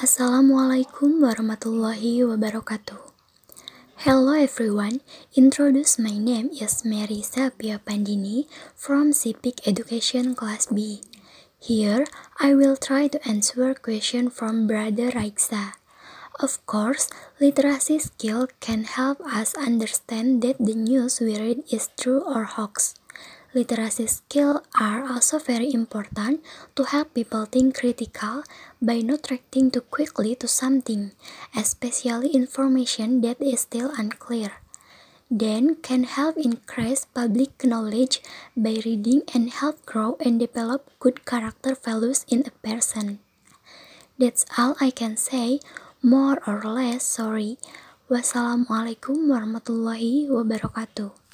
Assalamualaikum warahmatullahi wabarakatuh. Hello everyone, introduce my name is Mary Sapia Pandini from Civic Education Class B. Here, I will try to answer question from Brother Raiksa. Of course, literacy skill can help us understand that the news we read is true or hoax. Literacy skills are also very important to help people think critical by not reacting too quickly to something, especially information that is still unclear. Then can help increase public knowledge by reading and help grow and develop good character values in a person. That's all I can say, more or less sorry. Wassalamualaikum warahmatullahi wabarakatuh.